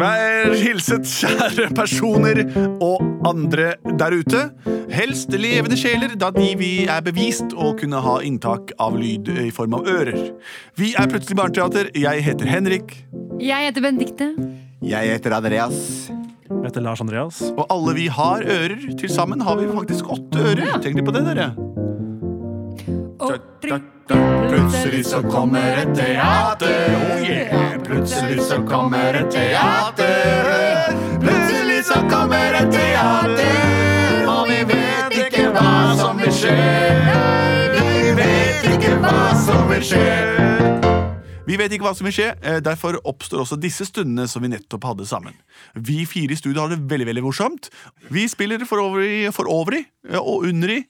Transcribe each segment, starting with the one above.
Vær hilset, kjære personer og andre der ute. Helst levende sjeler, da de vi er bevist å kunne ha inntak av lyd i form av ører. Vi er Plutselig barneteater. Jeg heter Henrik. Jeg heter Benedicte. Jeg heter Andreas. Jeg heter Lars Andreas. Og alle vi har ører. Til sammen har vi faktisk åtte ører. Tenk litt på det, dere. Plutselig så kommer et teater. Oh yeah. Plutselig så kommer et teater. Plutselig så kommer et teater. Og vi vet ikke hva som vil skje. Vi vet ikke hva som vil skje. Vi vet ikke hva som vil skje, eh, derfor oppstår også disse stundene som vi nettopp hadde sammen. Vi fire i studio har det veldig veldig morsomt. Vi spiller for øvrig, for øvrig i og under eh,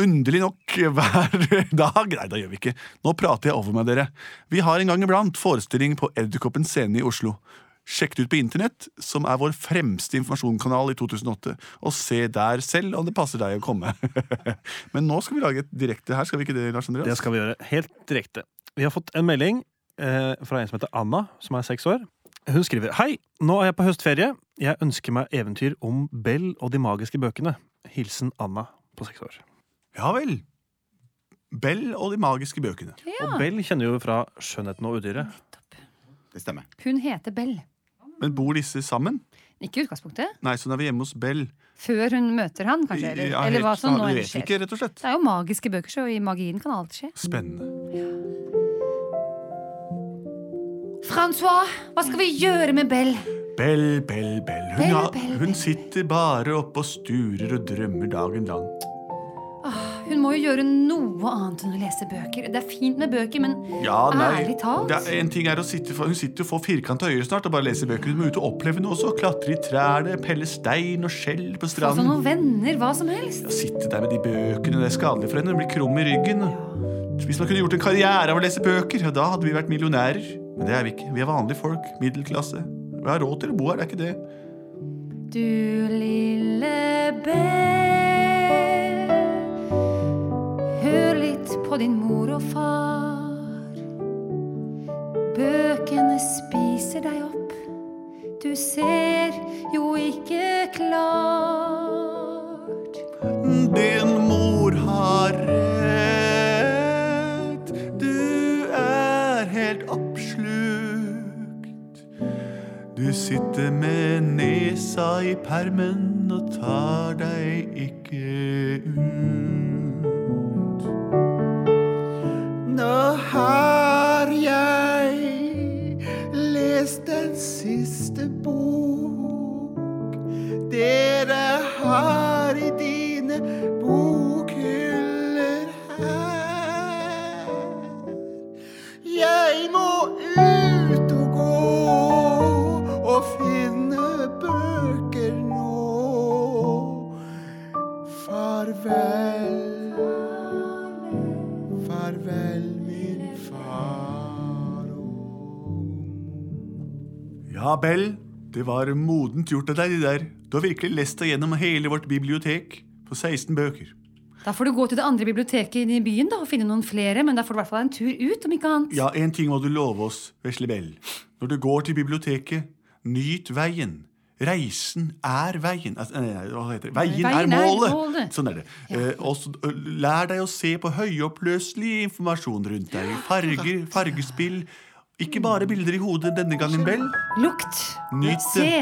underlig nok hver dag. Nei, da gjør vi ikke. Nå prater jeg over med dere. Vi har en gang iblant forestilling på Edderkoppen scene i Oslo. Sjekk det ut på internett, som er vår fremste informasjonskanal i 2008. Og se der selv om det passer deg å komme. Men nå skal vi lage et direkte her, skal vi ikke det, Lars Andreas? Det skal vi gjøre helt direkte. Vi har fått en melding eh, fra en som heter Anna, som er seks år. Hun skriver Hei, nå er jeg på høstferie. Jeg ønsker meg eventyr om Bell og de magiske bøkene. Hilsen Anna på seks år. Ja vel. Bell og de magiske bøkene. Og Bell kjenner jo fra Skjønnheten og udyret. Det stemmer. Hun heter Bell. Men bor disse sammen? Ikke i utgangspunktet. Nei, så hun er vi hjemme hos Bell. Før hun møter han, kanskje. Eller, Ja, eller hva helt- som nå vet skjer. ikke, rett og slett. Det er jo magiske bøker, så i magien kan alt skje. Spennende. Francois, hva skal vi gjøre med Bell? Bell, Bell, Bell. Hun, Bell, har- Bell, hun sitter bare oppe og sturer og drømmer dagen lang. Hun må jo gjøre noe annet enn å lese bøker. Det er fint med bøker, men Ja, ærlig talt er, en ting er å sitte for, Hun sitter og for firkanta øyne snart og bare leser bøker. Hun må ut og oppleve noe også. Klatre i trærne, pelle stein og skjell på Få seg noen venner, hva som helst. Ja, sitte der med de bøkene, det er skadelig for henne. Hun blir krum i ryggen. Hvis man kunne gjort en karriere av å lese bøker, ja, da hadde vi vært millionærer. Men det er vi ikke. Vi er vanlige folk. Middelklasse. Vi har råd til å bo her, det er ikke det. Du lille Bell, på din mor og far. Bøkene spiser deg opp, du ser jo ikke klart. Din mor har rett. Du er helt oppslukt. Du sitter med nesa i permen og tar deg ikke ut. Farvel, min far Ja, Bell, det var modent gjort av deg, det der. Du har virkelig lest deg gjennom hele vårt bibliotek på 16 bøker. Da får du gå til det andre biblioteket inne i byen da, og finne noen flere, men da får du i hvert fall en tur ut, om ikke annet. Ja, en ting må du love oss, vesle Bell. Når du går til biblioteket, nyt veien. Reisen er veien. Altså, nei, nei, hva heter det? Veien, Veien er er målet. målet. Sånn er det. Eh, også, lær deg å se på høyoppløselig informasjon rundt deg. Farger, fargespill. Ikke bare bilder i hodet denne gangen, vel? Lukt. Nyt det. Se.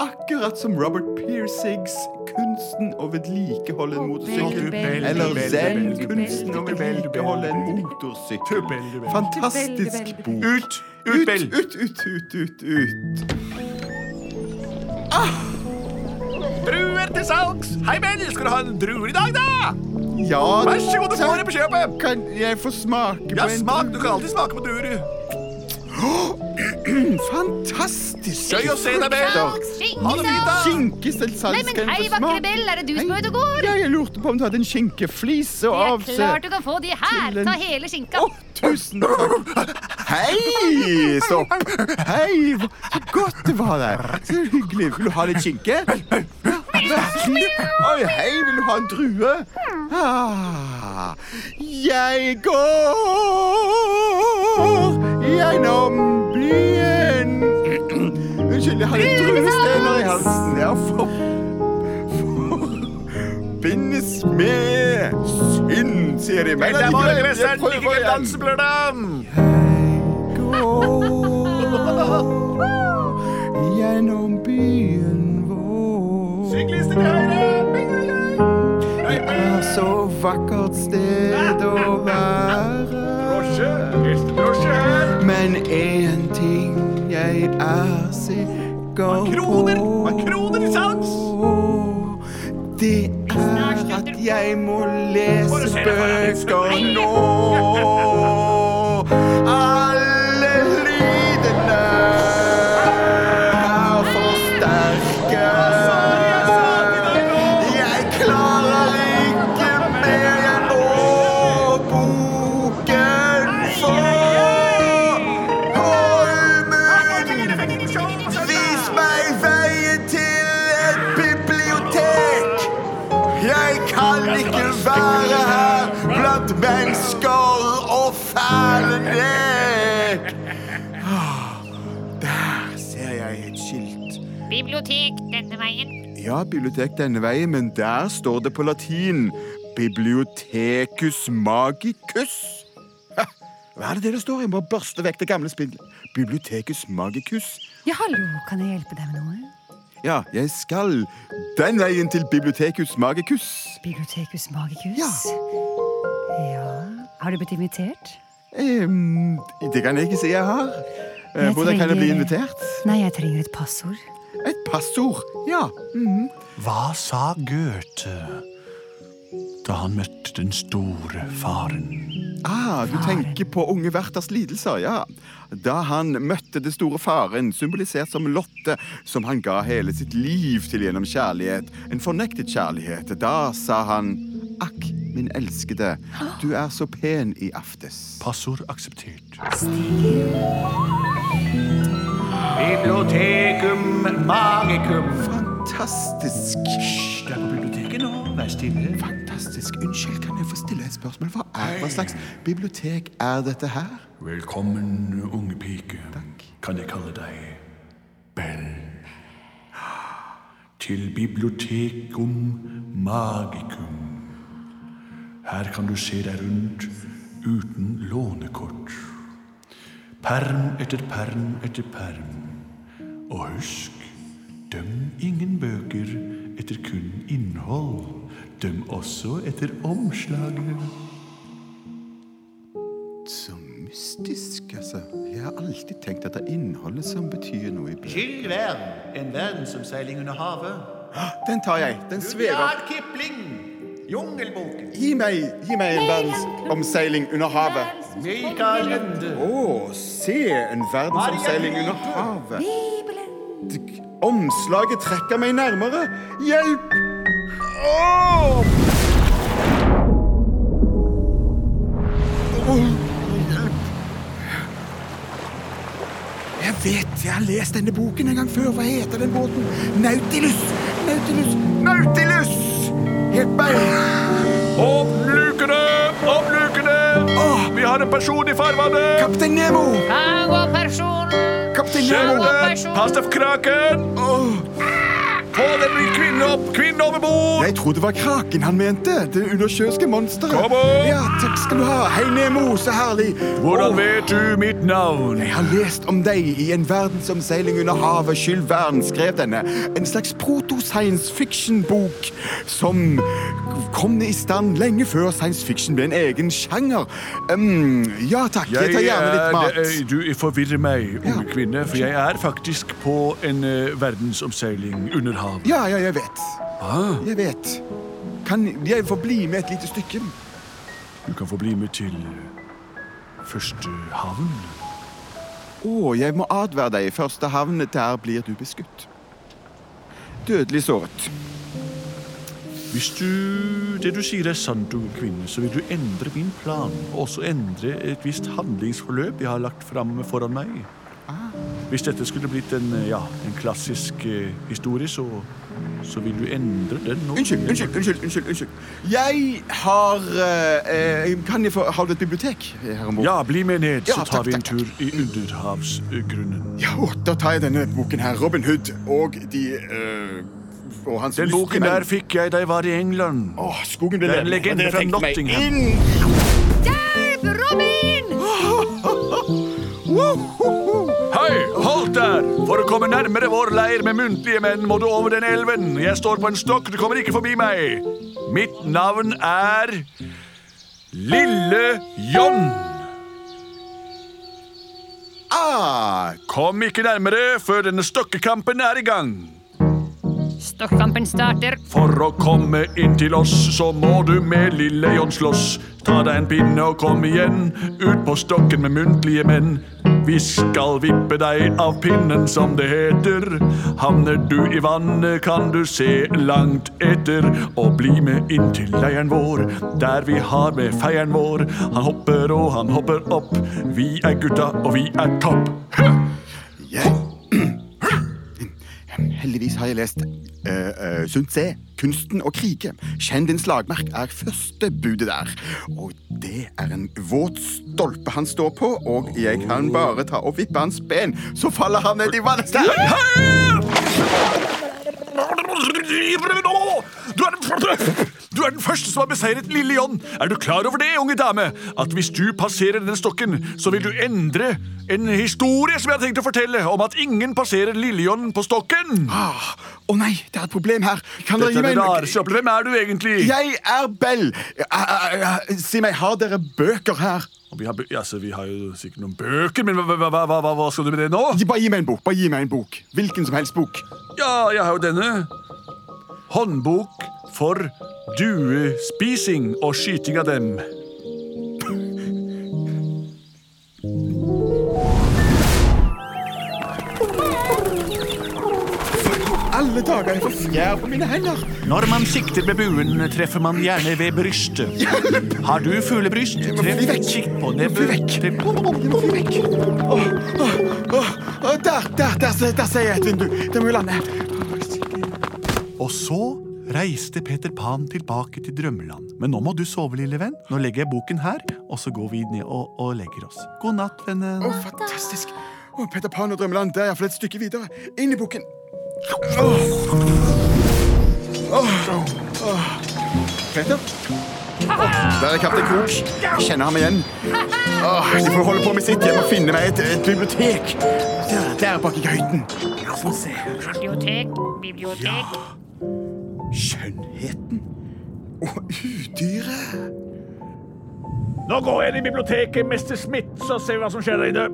Akkurat som Robert Piercigs 'Kunsten å vedlikeholde en motorsykkel'. Eller Zen, 'Kunsten å vedlikeholde en motorsykkel'. Fantastisk bok. Ut! Ut, Bell! Ut, ut, ut, ut, ut. Druer til salgs! Hei, Bell! Skal du ha en druer i dag, da? Ja, Vær så god, du får det på kjøpet. Kan jeg få smake Ja, på en smak. Du kan alltid smake på druer. Fantastisk. Gøy å se deg, Bell. Ha det fint, da. Skinke til salgs. Nei, men hei, vakre? Bell, er det du som er ute og går? Ja, jeg lurte på om du hadde en skinkeflise å Det er avse. klart du kan få de her. Ta hele skinka. Oh, tusen takk. Hei, stopp. Hei, så godt det var der. Så hyggelig. Vil du ha litt skinke? Oi, hei, vil du ha en drue? Ah, jeg går gjennom byen Unnskyld, jeg har litt druestener i halsen. Ja, for, ...bindes med synd, sier de. Men allikevel, jeg prøver igjen. Gå gjennom byen vår. Syklist til høyre! Det er så vakkert sted å være. Men én ting jeg er sikker på Det er at jeg må lese bøker nå. Ja, bibliotek denne veien, men der står det på latin Bibliothecus magicus. Ha, Hva er det det står? Jeg må børste vekk det gamle spillet. Bibliothecus magicus. Ja, hallo, kan jeg hjelpe deg med noe? Ja, jeg skal den veien til Bibliotekus magicus. Bibliotekus magicus? Ja. Ja. Har du blitt invitert? Um, det kan jeg ikke si jeg har. Eh, Jeg Hvordan kan jeg bli invitert? Nei, jeg trenger et passord. Passord. Ja. Hva sa Goethe da han møtte den store faren? Ah, du tenker på unge Werthers lidelser, ja. Da han møtte den store faren, symbolisert som Lotte, som han ga hele sitt liv til gjennom kjærlighet, en fornektet kjærlighet, da sa han Akk, min elskede, du er så pen i aftes. Passord akseptert. Bibliotekum magicum. Fantastisk. Du er på biblioteket nå. Vær stille. Fantastisk. Unnskyld, kan jeg få stille et spørsmål? Hva, er, hva slags bibliotek er dette her? Velkommen, unge pike. Takk. Kan jeg kalle deg Bell? Til bibliotekum magicum. Her kan du se deg rundt uten lånekort. Perm etter perm etter perm. Og husk, døm ingen bøker etter kun innhold. Døm også etter omslagene. Så mystisk, altså. Jeg har alltid tenkt at det er innholdet som betyr noe i bøker. Jules Verne, en verdensomseiling under havet. Den tar jeg. Den svever. Rudyard Kipling, Jungelboken. Gi meg, gi meg en verdensomseiling under havet. Mikael Ende. Å, se en verdensomseiling under havet. Omslaget trekker meg nærmere. Hjelp! Åh! Åh, hjelp. Jeg vet, jeg har lest denne boken en gang før. Hva heter den båten? Nautilus! Nautilus! Nautilus! Hjelp meg! Åpne lukene! Åpne lukene! Åh, Vi har en person i farvannet! Kaptein Nemo! Her går personen. Nemo! Pass deg for kraken! Åh, Få den kvinnen opp! Kvinnen over bord! jeg trodde det var kraken han mente. Det undersjøiske monsteret. Kom opp! Ja, takk skal du ha. Hei, Nemo. Så herlig. Hvordan oh. vet du mitt navn? Jeg har lest om deg i en verdensomseiling under havet. Skyld skrev denne. En slags proto-science fiction-bok som kom i stand lenge før science fiction ble en egen sjanger. Um, ja takk, jeg tar gjerne litt mat. er- Du forvirrer meg, unge Ja. kvinne, for jeg er faktisk på en uh, verdensomseiling under havet. Ja, ja, jeg vet. Ah, Jeg vet. Kan jeg få bli med et lite stykke? du kan få bli med til første havn. Å, jeg må advare deg. Første havn, der blir du beskutt. Dødelig såret. Hvis du, det du sier er sant, unge kvinne, så vil du endre min plan, og også endre et visst handlingsforløp jeg har lagt fram foran meg. Hvis dette skulle blitt en, eh, ja, en klassisk eh, historie, så, så vil du endre den nå. Unnskyld, unnskyld, unnskyld. unnskyld, unnskyld. Jeg har eh, eh, Kan jeg få Har du et bibliotek her om bord? Ja, bli med ned, så Ja, tar takk, vi en takk, tur i Underhavsgrunnen. Ja, da tar jeg denne boken her. Robin Hood og de eh, og hans Den boken der fikk jeg da jeg var i England. Åh, skogen ble Det er en legende fra Nottingham. Hjelp! Robin! Hei, hold der! For å komme nærmere vår leir med muntlige menn må du over den elven. Jeg står på en stokk, du kommer ikke forbi meg. Mitt navn er Lille John. Ah, Kom ikke nærmere før denne stokkekampen er i gang. Stokkampen starter. For å komme inn til oss, så må du med Lille John slåss. Ta deg en pinne og kom igjen, ut på stokken med muntlige menn. Vi skal vippe deg av pinnen, som det heter. Havner du i vannet, kan du se langt etter. Og bli med inn til leiren vår, der vi har med feieren vår. Han hopper og han hopper opp. Vi er gutta, og vi er topp. jeg Heldigvis har jeg lest uh, uh, Sun Tse, Kunsten å krige. Kjenn din slagmark er første budet der. Og det er en våt stolpe han står på, og jeg kan bare ta og vippe hans ben, så faller han ned i vannet. Du er, den, du er den første som har beseiret Lille John. Er du klar over det, unge dame? At hvis du passerer denne stokken, så vil du endre en historie som jeg har tenkt å fortelle, om at ingen passerer Lille John på stokken. Ah, Å nei, det er et problem her. Kan dere gi meg en. Hvem er du egentlig? Jeg er Bell. Eh, eh, eh, si meg, har dere bøker her? Vi har, altså, vi har jo sikkert noen bøker, men hva, hva, hva, hva skal du med det nå? Bare gi meg en bok. Bare gi meg en bok. Hvilken som helst bok. Ja, jeg har jo denne. Håndbok for duespising og skyting av dem. Alle dager, jeg får fjær på mine hender. Når man sikter med buen, treffer man gjerne ved brystet. Hjelp! Har du fuglebryst, treff vekk. sikt på nebbet. Jeg må fly vekk. Åh, åh, åh, åh, der, der, der, der ser jeg et vindu. Der må vi lande. Og så reiste Peter Pan tilbake til drømmeland. Men nå må du sove, lille venn. Nå legger jeg boken her, og så går vi ned og, og legger oss. God natt, vennen. Å, fantastisk. Å, Peter Pan og Drømmeland, det er iallfall et stykke videre. Inn i boken. Åh. Åh. Åh. Peter? Der er kaptein Krok. Jeg kjenner ham igjen. Åh, de får holde på med sitt. Jeg må finne meg et, et bibliotek. Der, der bak i gøyten. Bibliotek. Bibliotek, bibliotek. Skjønnheten og udyret. Nå går jeg inn i biblioteket, mester Smith, så ser vi hva som skjer der inne.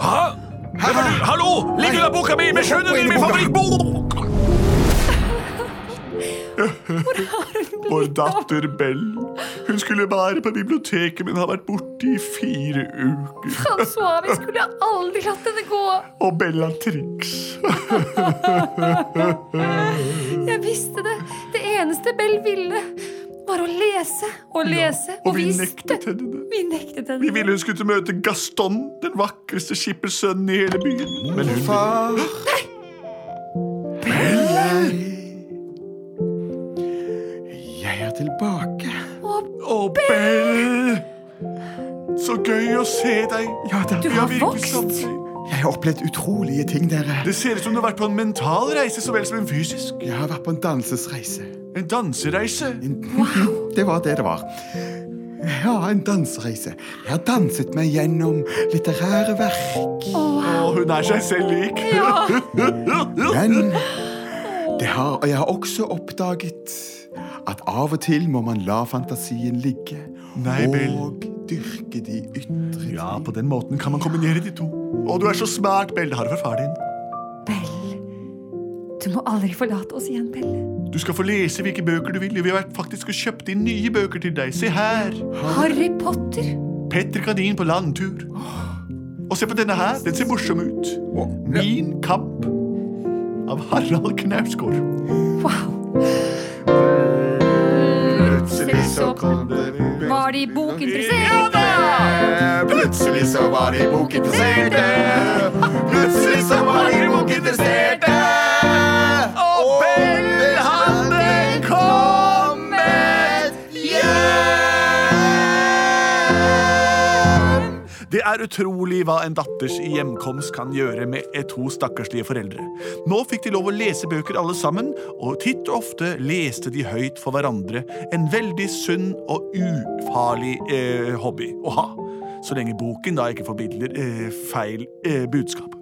Hæ? Hæ? Hallo! Ligger under boka mi med skjønnheten min, min favorittbok! Vår datter Bell. Hun skulle være på biblioteket, men har vært borte i fire uker. Francois, vi skulle aldri latt henne gå. Og Bellatrix. Jeg visste det. Det eneste Bell ville, var å lese og lese. og vi nektet henne det. Vi nektet henne Vi ville hun skulle møte Gaston, den vakreste skippersønnen i hele byen. Men hun Far. Bell Jeg er tilbake. Å, Bell! Så gøy å se deg. Ja, Du har vokst. deg. Jeg har opplevd utrolige ting, dere. Det ser ut som du har vært på en mental reise så vel som en fysisk. Jeg har vært på en dansesreise. En dansereise. Det var det det var. Ja, en dansereise. Jeg har danset meg gjennom litterære verk. Og hun er seg selv lik. Ja. Men det har, jeg har også oppdaget at av og til må man la fantasien ligge. Nei, og dyrke de ytre Ja, på den måten kan man kombinere de to. Å, du er så smart, Bell. Det har du fra far din. Bell. Du må aldri forlate oss igjen, Bell. Du skal få lese hvilke bøker du vil. Vi har faktisk kjøpt inn nye bøker til deg. Se her. Harry Potter. Petter Kanin på landtur. Og se på denne her. Den ser morsom ut. Min kamp av Harald Knausgård. Wow. Plutselig så kom det Var de bokinteresserte? Plutselig så var de bokinteresserte. Er utrolig hva en datters hjemkomst kan gjøre med to stakkarslige foreldre. Nå fikk de lov å lese bøker alle sammen, og titt og ofte leste de høyt for hverandre. En veldig sunn og ufarlig eh, hobby å ha. Så lenge boken da ikke formidler eh, feil eh, budskap.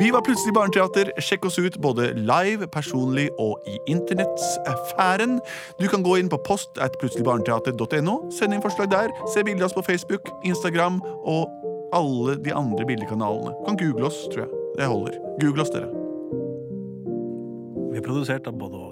Vi var Plutselig barneteater. Sjekk oss ut både live, personlig og i internettsfæren. Du kan gå inn på post at plutseligbarneteater.no, sende inn forslag der, se bilder av oss på Facebook, Instagram og alle de andre bildekanalene. Du kan google oss, tror jeg. Det holder. Google oss, dere. Vi er produsert av både.